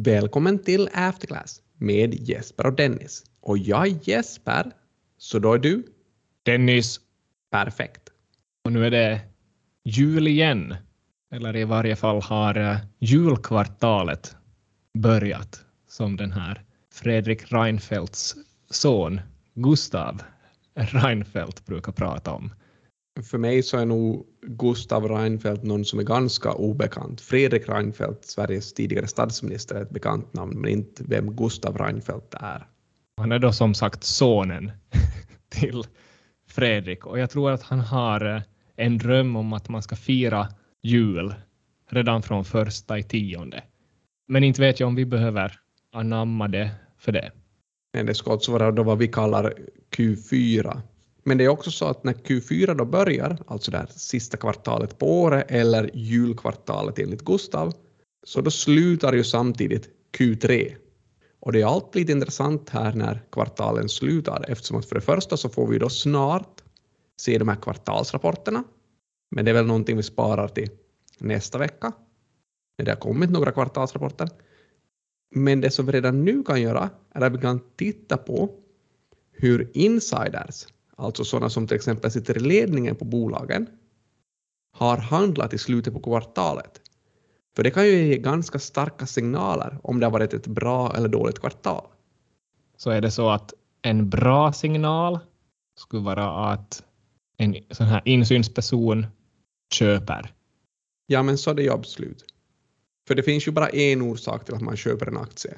Välkommen till Afterclass med Jesper och Dennis. Och jag är Jesper, så då är du? Dennis. Perfekt. Och nu är det jul igen. Eller i varje fall har eh, julkvartalet börjat som den här Fredrik Reinfeldts son Gustav Reinfeldt brukar prata om. För mig så är nog Gustav Reinfeldt någon som är ganska obekant. Fredrik Reinfeldt, Sveriges tidigare statsminister, är ett bekant namn, men inte vem Gustav Reinfeldt är. Han är då som sagt sonen till Fredrik och jag tror att han har eh, en dröm om att man ska fira jul redan från första i tionde. Men inte vet jag om vi behöver anamma det för det. Men det ska alltså vara då vad vi kallar Q4. Men det är också så att när Q4 då börjar, alltså det här sista kvartalet på året eller julkvartalet enligt Gustav, så då slutar ju samtidigt Q3. Och det är alltid lite intressant här när kvartalen slutar eftersom att för det första så får vi då snart se de här kvartalsrapporterna. Men det är väl någonting vi sparar till nästa vecka när det har kommit några kvartalsrapporter. Men det som vi redan nu kan göra är att vi kan titta på hur insiders, alltså sådana som till exempel sitter i ledningen på bolagen, har handlat i slutet på kvartalet. För det kan ju ge ganska starka signaler om det har varit ett bra eller dåligt kvartal. Så är det så att en bra signal skulle vara att en sån här insynsperson köper. Ja, men så är det ju absolut. För det finns ju bara en orsak till att man köper en aktie.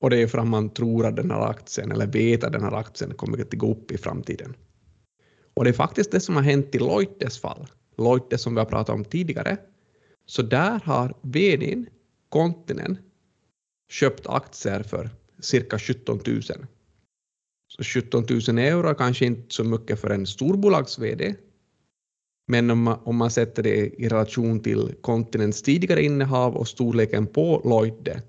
Och det är för att man tror att den här aktien, eller vet att den här aktien kommer att gå upp i framtiden. Och det är faktiskt det som har hänt i Loites fall. Loitte som vi har pratat om tidigare. Så där har vdn, Kontinen, köpt aktier för cirka 17 000. Så 17 000 euro är kanske inte så mycket för en storbolags-vd, men om man, om man sätter det i relation till kontinents tidigare innehav och storleken på Lloyde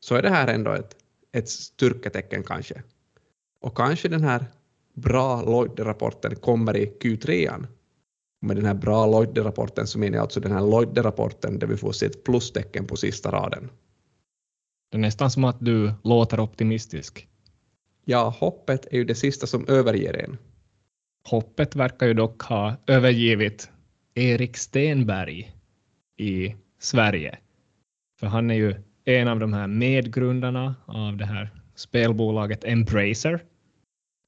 så är det här ändå ett, ett styrketecken kanske. Och kanske den här bra Lloyde-rapporten kommer i Q3. Med den här bra Lloyde-rapporten så menar jag alltså den här Lloyde-rapporten där vi får se ett plustecken på sista raden. Det är nästan som att du låter optimistisk. Ja, hoppet är ju det sista som överger en. Hoppet verkar ju dock ha övergivit Erik Stenberg i Sverige. För han är ju en av de här medgrundarna av det här spelbolaget Embracer.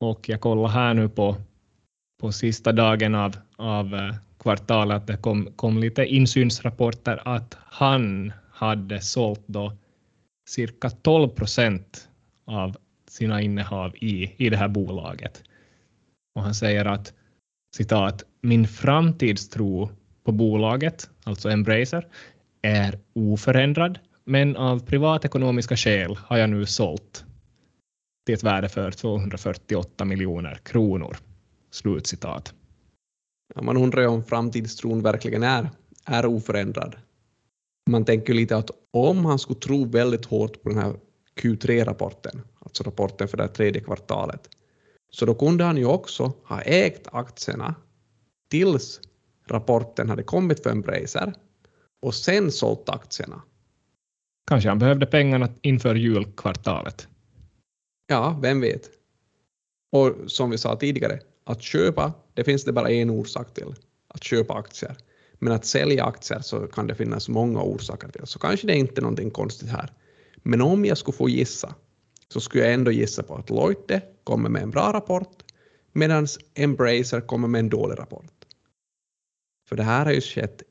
Och jag kollar här nu på, på sista dagen av, av eh, kvartalet att det kom, kom lite insynsrapporter att han hade sålt då cirka 12 procent av sina innehav i, i det här bolaget. Och han säger att citat, min framtidstro på bolaget, alltså Embracer, är oförändrad, men av privatekonomiska skäl har jag nu sålt till ett värde för 248 miljoner kronor. Slutcitat. Ja, man undrar ju om framtidstron verkligen är, är oförändrad. Man tänker lite att om han skulle tro väldigt hårt på den här Q3-rapporten, alltså rapporten för det tredje kvartalet, så då kunde han ju också ha ägt aktierna tills rapporten hade kommit för Embracer och sen sålt aktierna. Kanske han behövde pengarna inför julkvartalet. Ja, vem vet. Och som vi sa tidigare, att köpa, det finns det bara en orsak till. Att köpa aktier. Men att sälja aktier så kan det finnas många orsaker till. Så kanske det är inte någonting konstigt här. Men om jag skulle få gissa så skulle jag ändå gissa på att Loite kommer med en bra rapport medan Embracer kommer med en dålig rapport. För det här har ju skett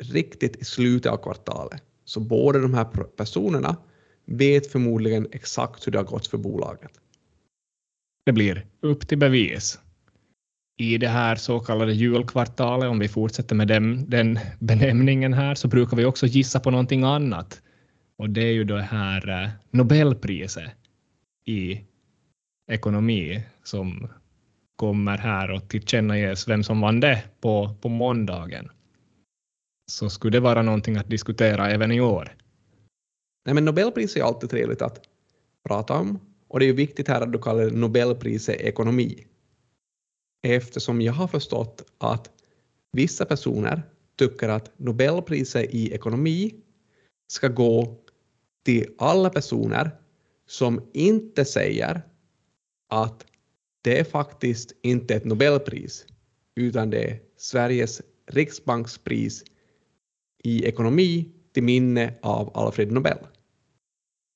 riktigt i slutet av kvartalet. Så båda de här personerna vet förmodligen exakt hur det har gått för bolaget. Det blir upp till bevis. I det här så kallade julkvartalet, om vi fortsätter med den, den benämningen här, så brukar vi också gissa på någonting annat. Och det är ju det här eh, Nobelpriset i ekonomi som kommer här och tillkännages vem som vann det på, på måndagen. Så skulle det vara någonting att diskutera även i år. Nej, men Nobelpriset är alltid trevligt att prata om och det är ju viktigt här att du kallar Nobelpriset ekonomi. Eftersom jag har förstått att vissa personer tycker att Nobelpriset i ekonomi ska gå till alla personer som inte säger att det är faktiskt inte ett Nobelpris, utan det är Sveriges riksbankspris i ekonomi till minne av Alfred Nobel.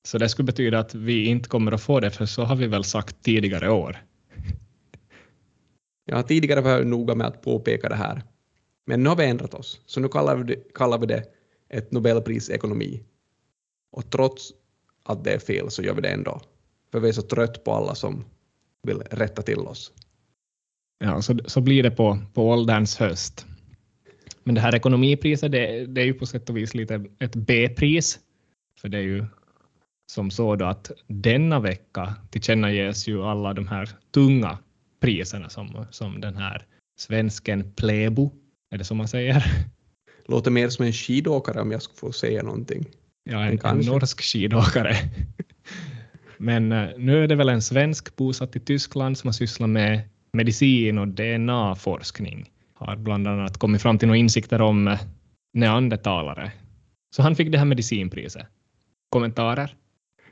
Så det skulle betyda att vi inte kommer att få det, för så har vi väl sagt tidigare år. Jag har tidigare varit noga med att påpeka det här, men nu har vi ändrat oss, så nu kallar vi det, kallar vi det ett Nobelpris ekonomi. Och trots att det är fel så gör vi det ändå, för vi är så trött på alla som vill rätta till oss. Ja, så, så blir det på, på ålderns höst. Men det här ekonomipriset, det, det är ju på sätt och vis lite ett B-pris, för det är ju som så då att denna vecka tillkännages ju alla de här tunga priserna som, som den här svensken Plebo, är det som man säger? Låter mer som en skidåkare om jag skulle få säga någonting. Ja, en, en norsk skidåkare. Men uh, nu är det väl en svensk bosatt i Tyskland som har sysslat med medicin och DNA-forskning. Har bland annat kommit fram till några insikter om uh, neandertalare. Så han fick det här medicinpriset. Kommentarer?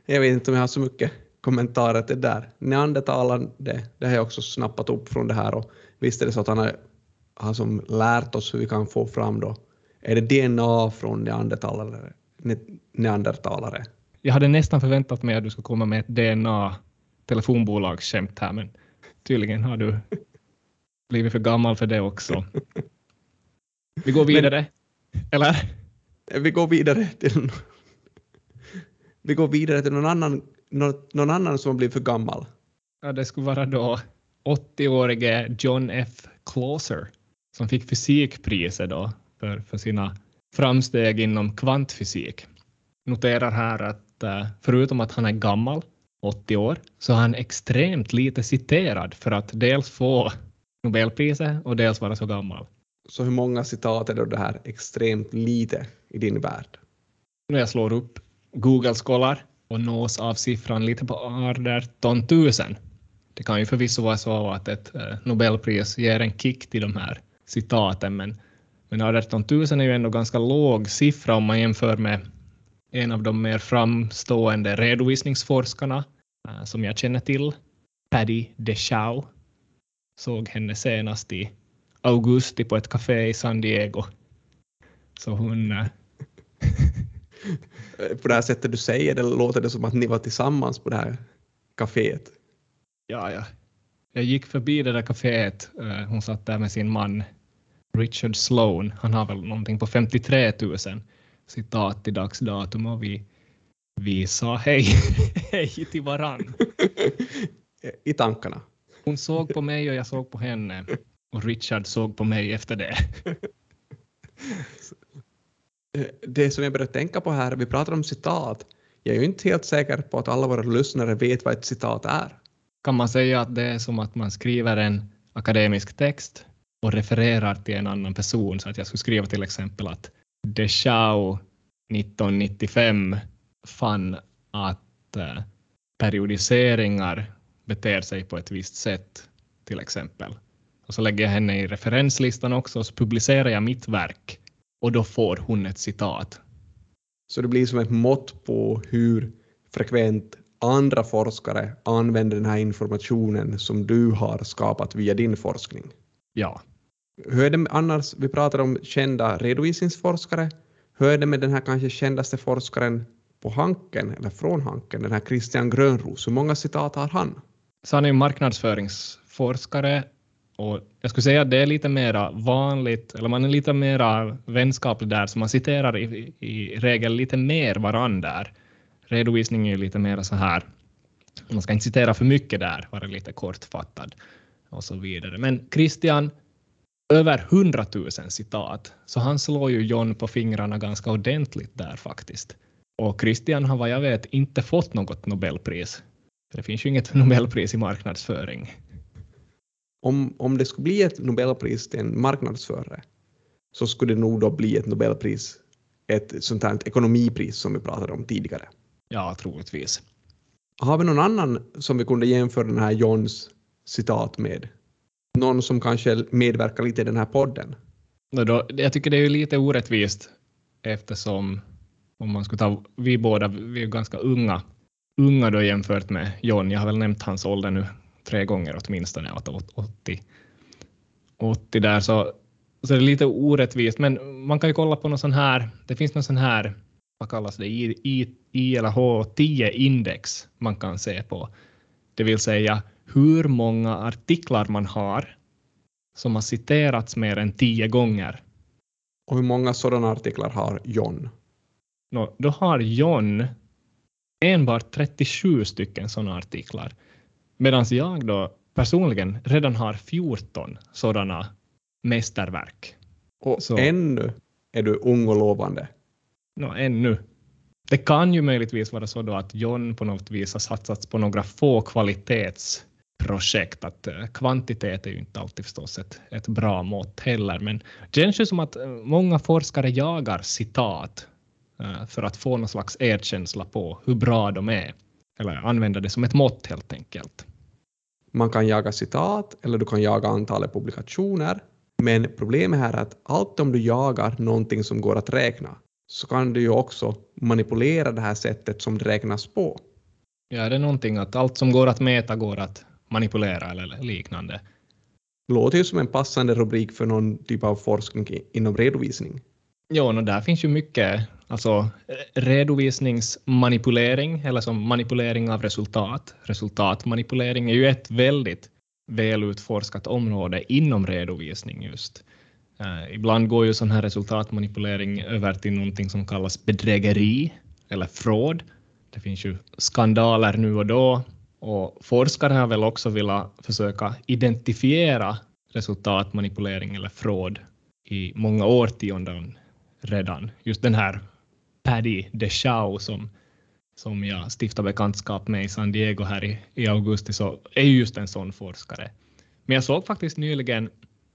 Jag vet inte om jag har så mycket kommentarer till det där. Neandertalaren, det, det har jag också snappat upp från det här och visst är det så att han har, har som lärt oss hur vi kan få fram då, är det DNA från neandertalare? neandertalare? Jag hade nästan förväntat mig att du skulle komma med ett DNA telefonbolagsskämt här, men tydligen har du blivit för gammal för det också. Vi går vidare, men, eller? Vi går vidare till vi går vidare till någon annan, någon, annan som blivit för gammal. Ja, det skulle vara då 80-årige John F. Clauser som fick fysikpriset då för, för sina framsteg inom kvantfysik. Noterar här att uh, förutom att han är gammal, 80 år, så är han extremt lite citerad för att dels få Nobelpriset och dels vara så gammal. Så hur många citat är då det här extremt lite i din värld? När jag slår upp Google-skollar och nås av siffran lite på 18 000. Det kan ju förvisso vara så att ett eh, Nobelpris ger en kick till de här citaten, men, men 18 000 är ju ändå ganska låg siffra om man jämför med en av de mer framstående redovisningsforskarna uh, som jag känner till, Paddy DeShau. Såg henne senast i augusti på ett café i San Diego. Så hon... Uh, på det här sättet du säger det låter det som att ni var tillsammans på det här kaféet. Ja, ja. Jag gick förbi det där kaféet. Eh, hon satt där med sin man Richard Sloan. Han har väl någonting på 53 000 citat till dags datum och vi, vi sa hej, hej till varann. I tankarna. Hon såg på mig och jag såg på henne och Richard såg på mig efter det. Det som jag började tänka på här, vi pratar om citat. Jag är ju inte helt säker på att alla våra lyssnare vet vad ett citat är. Kan man säga att det är som att man skriver en akademisk text och refererar till en annan person, så att jag skulle skriva till exempel att Deschau 1995 fann att eh, periodiseringar beter sig på ett visst sätt, till exempel. Och så lägger jag henne i referenslistan också och så publicerar jag mitt verk och då får hon ett citat. Så det blir som ett mått på hur frekvent andra forskare använder den här informationen som du har skapat via din forskning? Ja. Hur är det annars, vi pratar om kända redovisningsforskare, hur är det med den här kanske kändaste forskaren på Hanken, eller från Hanken, den här Christian Grönros, hur många citat har han? Så han är ju marknadsföringsforskare och jag skulle säga att det är lite mera vanligt, eller man är lite mera vänskaplig där, så man citerar i, i regel lite mer varandra. där. Redovisning är ju lite mer så här, man ska inte citera för mycket där, vara lite kortfattad och så vidare. Men Christian, över 100 000 citat, så han slår ju John på fingrarna ganska ordentligt där faktiskt. Och Christian har vad jag vet inte fått något Nobelpris. Det finns ju inget Nobelpris i marknadsföring om, om det skulle bli ett Nobelpris till en marknadsförare så skulle det nog då bli ett Nobelpris, ett sånt här ekonomipris som vi pratade om tidigare. Ja, troligtvis. Har vi någon annan som vi kunde jämföra den här Johns citat med? Någon som kanske medverkar lite i den här podden? No, då, jag tycker det är lite orättvist eftersom om man skulle ta, vi båda, vi är ganska unga, unga då jämfört med John. Jag har väl nämnt hans ålder nu tre gånger åtminstone, 80, 80 där, så, så det är lite orättvist. Men man kan ju kolla på någon sån här, det finns någon sån här, vad kallas det, I, I, I eller H10-index man kan se på. Det vill säga hur många artiklar man har som har citerats mer än tio gånger. Och hur många sådana artiklar har John? No, då har John enbart 37 stycken sådana artiklar. Medan jag då personligen redan har 14 sådana mästerverk. Och Så. ännu är du ung och lovande? No, ännu. Det kan ju möjligtvis vara så då att John på något vis har satsats på några få kvalitetsprojekt. Att eh, kvantitet är ju inte alltid förstås ett, ett bra mått heller, men det känns ju som att eh, många forskare jagar citat för att få någon slags erkänsla på hur bra de är, eller använda det som ett mått helt enkelt. Man kan jaga citat eller du kan jaga antalet publikationer, men problemet här är att allt om du jagar någonting som går att räkna så kan du ju också manipulera det här sättet som det räknas på. Ja, det är någonting att allt som går att mäta går att manipulera eller liknande. Låter ju som en passande rubrik för någon typ av forskning inom redovisning. Ja, och där finns ju mycket, alltså redovisningsmanipulering eller som manipulering av resultat. Resultatmanipulering är ju ett väldigt välutforskat område inom redovisning just. Uh, ibland går ju sån här resultatmanipulering över till någonting som kallas bedrägeri eller fraud. Det finns ju skandaler nu och då och forskare har väl också velat försöka identifiera resultatmanipulering eller fraud i många årtionden redan. Just den här Paddy DeShow som, som jag stiftade bekantskap med i San Diego här i, i augusti så är just en sån forskare. Men jag såg faktiskt nyligen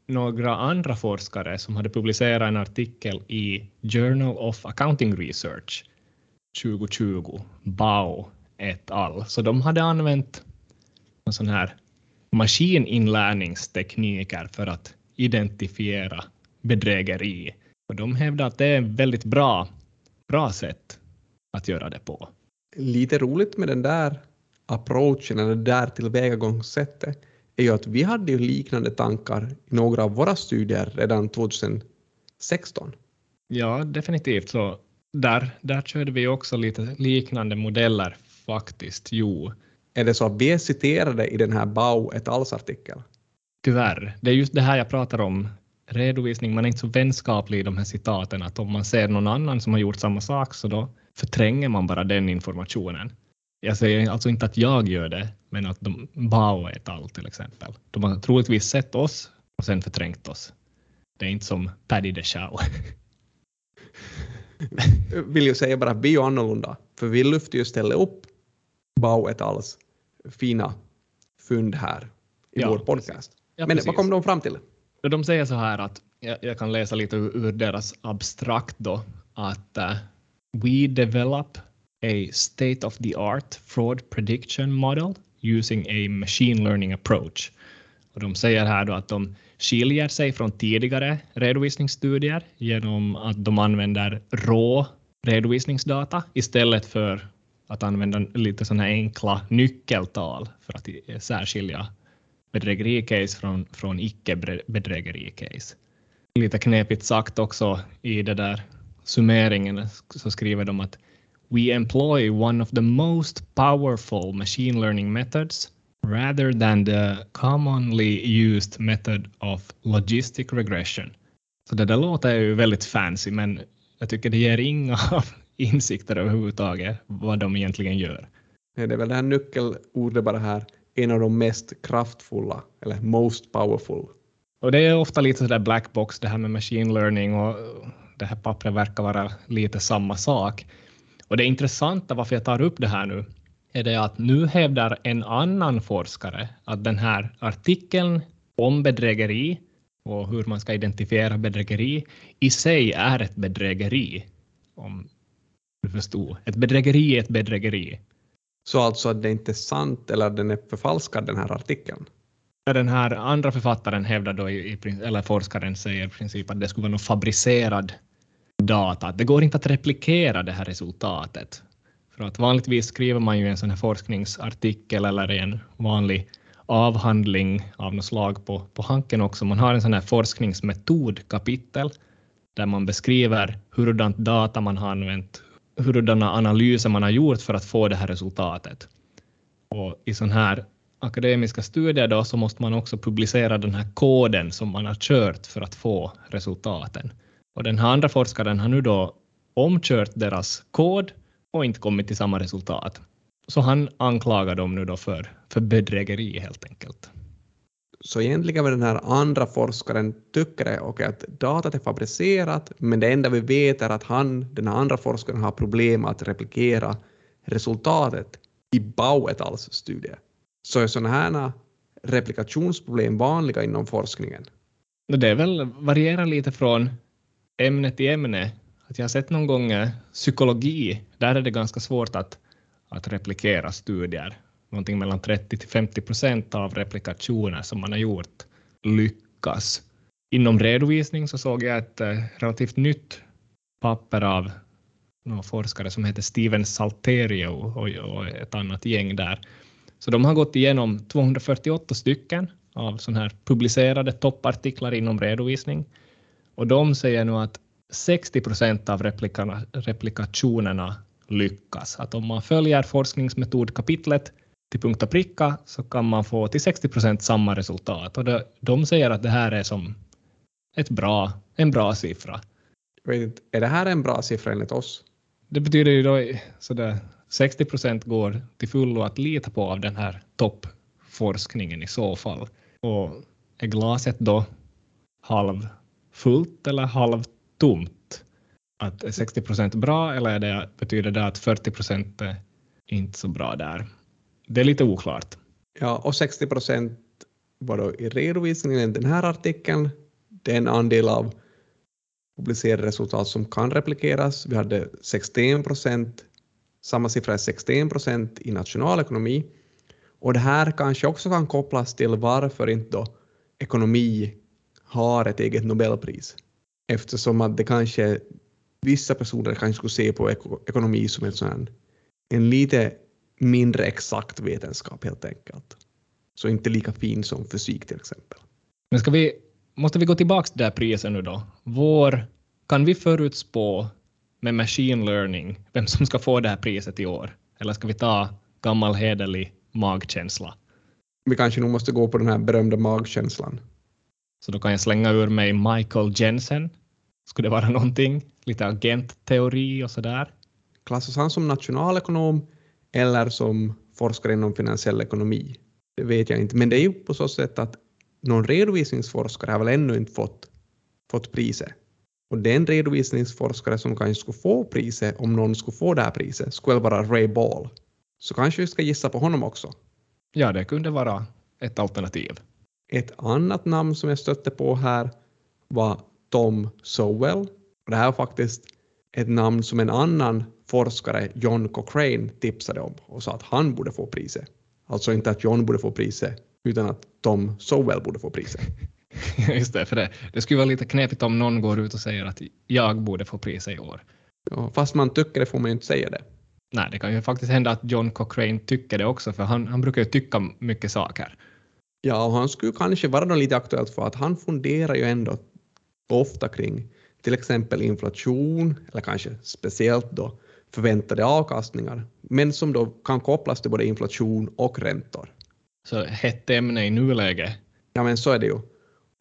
några andra forskare som hade publicerat en artikel i Journal of Accounting Research 2020, Bao et al. Så de hade använt en sån här maskininlärningstekniker för att identifiera bedrägeri. Och de hävdar att det är ett väldigt bra, bra sätt att göra det på. Lite roligt med den där approachen, eller det där tillvägagångssättet, är ju att vi hade ju liknande tankar i några av våra studier redan 2016. Ja, definitivt. Så där, där körde vi också lite liknande modeller faktiskt, jo. Är det så att vi är citerade i den här Bau et als artikel? Tyvärr. Det är just det här jag pratar om. Redovisning, man är inte så vänskaplig i de här citaten att om man ser någon annan som har gjort samma sak så då förtränger man bara den informationen. Jag säger alltså inte att jag gör det, men att de, Bao et al till exempel. De har troligtvis sett oss och sen förträngt oss. Det är inte som Paddy the Show. vill ju säga bara att vi är ju annorlunda, för vi lyfter ju istället upp Bao et als fina fynd här i ja, vår podcast. Ja, Men precis. vad kom de fram till? De säger så här att, jag, jag kan läsa lite ur, ur deras abstrakt då, att uh, we develop a state-of-the-art fraud prediction model using a machine learning approach. Och de säger här då att de skiljer sig från tidigare redovisningsstudier genom att de använder rå redovisningsdata istället för att använda lite sådana enkla nyckeltal för att särskilja bedrägericase från, från icke-bedrägericase. Lite knepigt sagt också i det där summeringen så skriver de att we employ one of the most powerful machine learning methods rather than the commonly used method of logistic regression. Så det där låter ju väldigt fancy, men jag tycker det ger inga insikter överhuvudtaget vad de egentligen gör. Det är väl det här nyckelordet bara här, en av de mest kraftfulla, eller most powerful. Och det är ofta lite sådär black box det här med machine learning och det här pappret verkar vara lite samma sak. Och det intressanta varför jag tar upp det här nu är det att nu hävdar en annan forskare att den här artikeln om bedrägeri och hur man ska identifiera bedrägeri i sig är ett bedrägeri. Om du förstod. Ett bedrägeri är ett bedrägeri. Så alltså att det inte är sant eller att den är förfalskad den här artikeln? Den här andra författaren hävdar då, i, eller forskaren säger i princip att det skulle vara någon fabricerad data. Det går inte att replikera det här resultatet. För att vanligtvis skriver man ju en sån här forskningsartikel eller en vanlig avhandling av något slag på, på Hanken också. Man har en sån här forskningsmetodkapitel där man beskriver hurdant data man har använt, hurdana analyser man har gjort för att få det här resultatet. Och I sådana här akademiska studier då, så måste man också publicera den här koden som man har kört för att få resultaten. Och den här andra forskaren har nu då omkört deras kod och inte kommit till samma resultat. Så han anklagar dem nu då för, för bedrägeri helt enkelt. Så egentligen vad den här andra forskaren tycker är okay, att datat är fabricerat, men det enda vi vet är att han, den här andra forskaren har problem att replikera resultatet i Bauetals studie. Så är sådana här replikationsproblem vanliga inom forskningen? Det är väl varierar lite från ämne till ämne. Att jag har sett någon gång psykologi, där är det ganska svårt att, att replikera studier. Någonting mellan 30 till 50 procent av replikationer som man har gjort lyckas. Inom redovisning så såg jag ett eh, relativt nytt papper av någon forskare som heter Steven Salterio och, ett annat gäng där. Så de har gått igenom 248 stycken av sådana här publicerade toppartiklar inom redovisning och de säger nu att 60 procent av replikationerna lyckas. Att om man följer forskningsmetodkapitlet till punkt och pricka så kan man få till 60 procent samma resultat. Och det, de säger att det här är som ett bra, en bra siffra. Inte, är det här en bra siffra enligt oss? Det betyder ju då sådär 60 procent går till fullo att lita på av den här toppforskningen i så fall. Och är glaset då halvfullt eller halvtomt? Att är 60 procent bra eller är det, betyder det att 40 procent är inte så bra där? Det är lite oklart. Ja, och 60 procent var då i redovisningen i den här artikeln. Det är en andel av publicerade resultat som kan replikeras. Vi hade 61 procent, samma siffra är 61 procent i nationalekonomi. Och det här kanske också kan kopplas till varför inte då ekonomi har ett eget Nobelpris. Eftersom att det kanske vissa personer kanske skulle se på ekonomi som en, sån, en lite mindre exakt vetenskap helt enkelt. Så inte lika fin som fysik till exempel. Men ska vi måste vi gå tillbaka till det här priset nu då? Vår, kan vi förutspå med machine learning vem som ska få det här priset i år? Eller ska vi ta gammal hederlig magkänsla? Vi kanske nog måste gå på den här berömda magkänslan. Så då kan jag slänga ur mig Michael Jensen. Skulle det vara någonting? Lite agentteori och sådär? Klassas han som nationalekonom eller som forskare inom finansiell ekonomi? Det vet jag inte, men det är ju på så sätt att någon redovisningsforskare har väl ännu inte fått, fått priset. Och den redovisningsforskare som kanske skulle få priset, om någon skulle få det här priset, skulle vara Ray Ball. Så kanske vi ska gissa på honom också. Ja, det kunde vara ett alternativ. Ett annat namn som jag stötte på här var Tom Sowell. det här var faktiskt ett namn som en annan forskare, John Cochrane, tipsade om och sa att han borde få priset. Alltså inte att John borde få priset, utan att Tom Sowell borde få priset. Just det, för det, det skulle vara lite knepigt om någon går ut och säger att jag borde få priset i år. Ja, fast man tycker det får man ju inte säga det. Nej, det kan ju faktiskt hända att John Cochrane tycker det också, för han, han brukar ju tycka mycket saker. Ja, och han skulle kanske vara då lite aktuellt för att han funderar ju ändå ofta kring till exempel inflation, eller kanske speciellt då förväntade avkastningar, men som då kan kopplas till både inflation och räntor. Så hett ämne i nuläget. Ja, men så är det ju.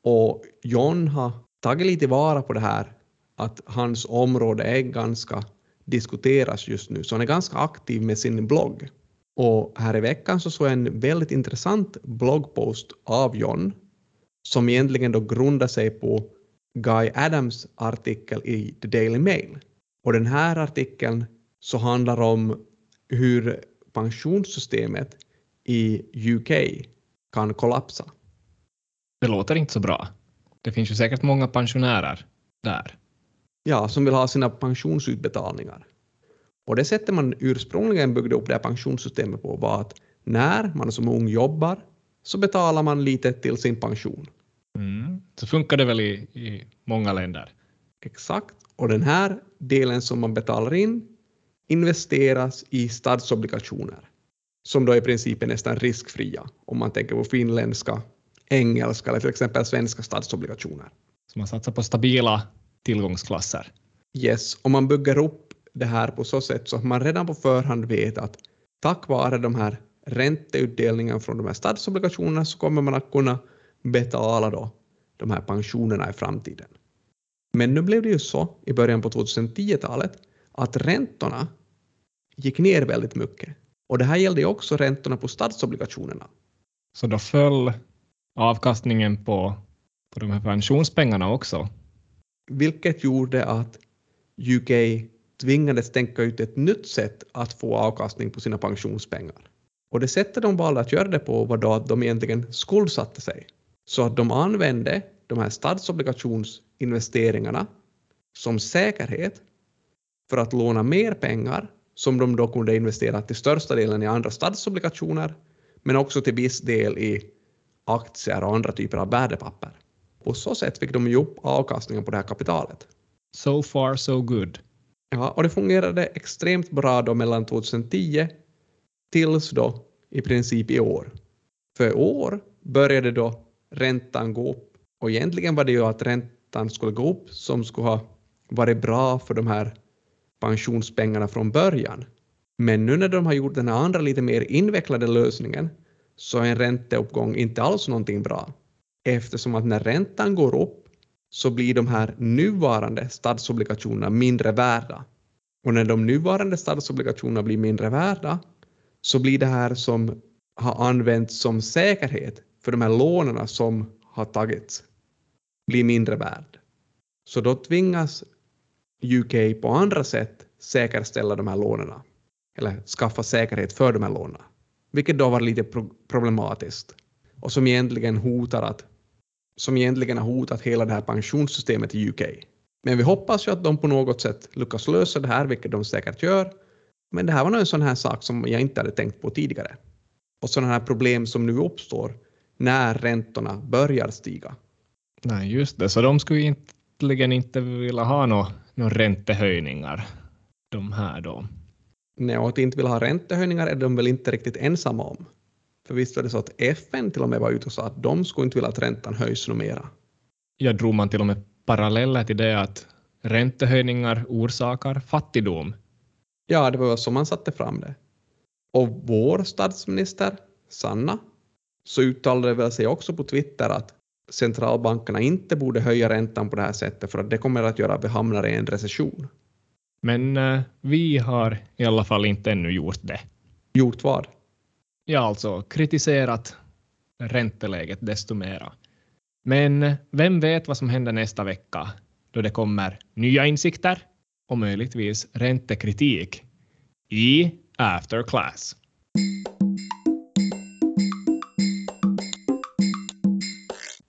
Och John har tagit lite vara på det här att hans område är ganska diskuteras just nu, så han är ganska aktiv med sin blogg. Och här i veckan så såg jag en väldigt intressant bloggpost av John som egentligen då grundar sig på Guy Adams artikel i The Daily Mail. Och den här artikeln så handlar om hur pensionssystemet i UK kan kollapsa. Det låter inte så bra. Det finns ju säkert många pensionärer där. Ja, som vill ha sina pensionsutbetalningar. Och det sättet man ursprungligen byggde upp det här pensionssystemet på var att när man som ung jobbar så betalar man lite till sin pension. Så funkar det väl i, i många länder. Exakt. Och den här delen som man betalar in investeras i statsobligationer som då i princip är nästan riskfria om man tänker på finländska, engelska eller till exempel svenska statsobligationer. Så man satsar på stabila tillgångsklasser. Yes, och man bygger upp det här på så sätt så att man redan på förhand vet att tack vare de här ränteutdelningen från de här statsobligationerna så kommer man att kunna betala då de här pensionerna i framtiden. Men nu blev det ju så i början på 2010-talet att räntorna gick ner väldigt mycket. Och det här gällde ju också räntorna på statsobligationerna. Så då föll avkastningen på, på de här pensionspengarna också? Vilket gjorde att UK tvingades tänka ut ett nytt sätt att få avkastning på sina pensionspengar. Och det sättet de valde att göra det på var då att de egentligen skuldsatte sig. Så att de använde de här statsobligationsinvesteringarna som säkerhet för att låna mer pengar som de då kunde investera till största delen i andra statsobligationer men också till viss del i aktier och andra typer av värdepapper. På så sätt fick de ju upp avkastningen på det här kapitalet. So far so good. Ja, och det fungerade extremt bra då mellan 2010 tills då i princip i år. För i år började då räntan gå upp och egentligen var det ju att räntan skulle gå upp som skulle ha varit bra för de här pensionspengarna från början. Men nu när de har gjort den här andra lite mer invecklade lösningen så är en ränteuppgång inte alls någonting bra. Eftersom att när räntan går upp så blir de här nuvarande statsobligationerna mindre värda. Och när de nuvarande statsobligationerna blir mindre värda så blir det här som har använts som säkerhet för de här lånen som har tagits blir mindre värd. Så då tvingas UK på andra sätt säkerställa de här lånen eller skaffa säkerhet för de här lånen, vilket då var lite problematiskt och som egentligen hotar att som egentligen har hotat hela det här pensionssystemet i UK. Men vi hoppas ju att de på något sätt lyckas lösa det här, vilket de säkert gör. Men det här var nog en sån här sak som jag inte hade tänkt på tidigare. Och sådana här problem som nu uppstår när räntorna börjar stiga. Nej, just det. Så de skulle egentligen inte vilja ha några no räntehöjningar, de här då? Nej, och att inte vill ha räntehöjningar är de väl inte riktigt ensamma om. För visst var det så att FN till och med var ute och sa att de skulle inte vilja att räntan höjs mera. Jag drog man till och med paralleller till det att räntehöjningar orsakar fattigdom. Ja, det var så man satte fram det. Och vår statsminister, Sanna, så uttalade väl sig också på Twitter att centralbankerna inte borde höja räntan på det här sättet för att det kommer att göra att vi hamnar i en recession. Men uh, vi har i alla fall inte ännu gjort det. Gjort vad? Ja, alltså kritiserat ränteläget desto mera. Men vem vet vad som händer nästa vecka då det kommer nya insikter och möjligtvis räntekritik i After Class.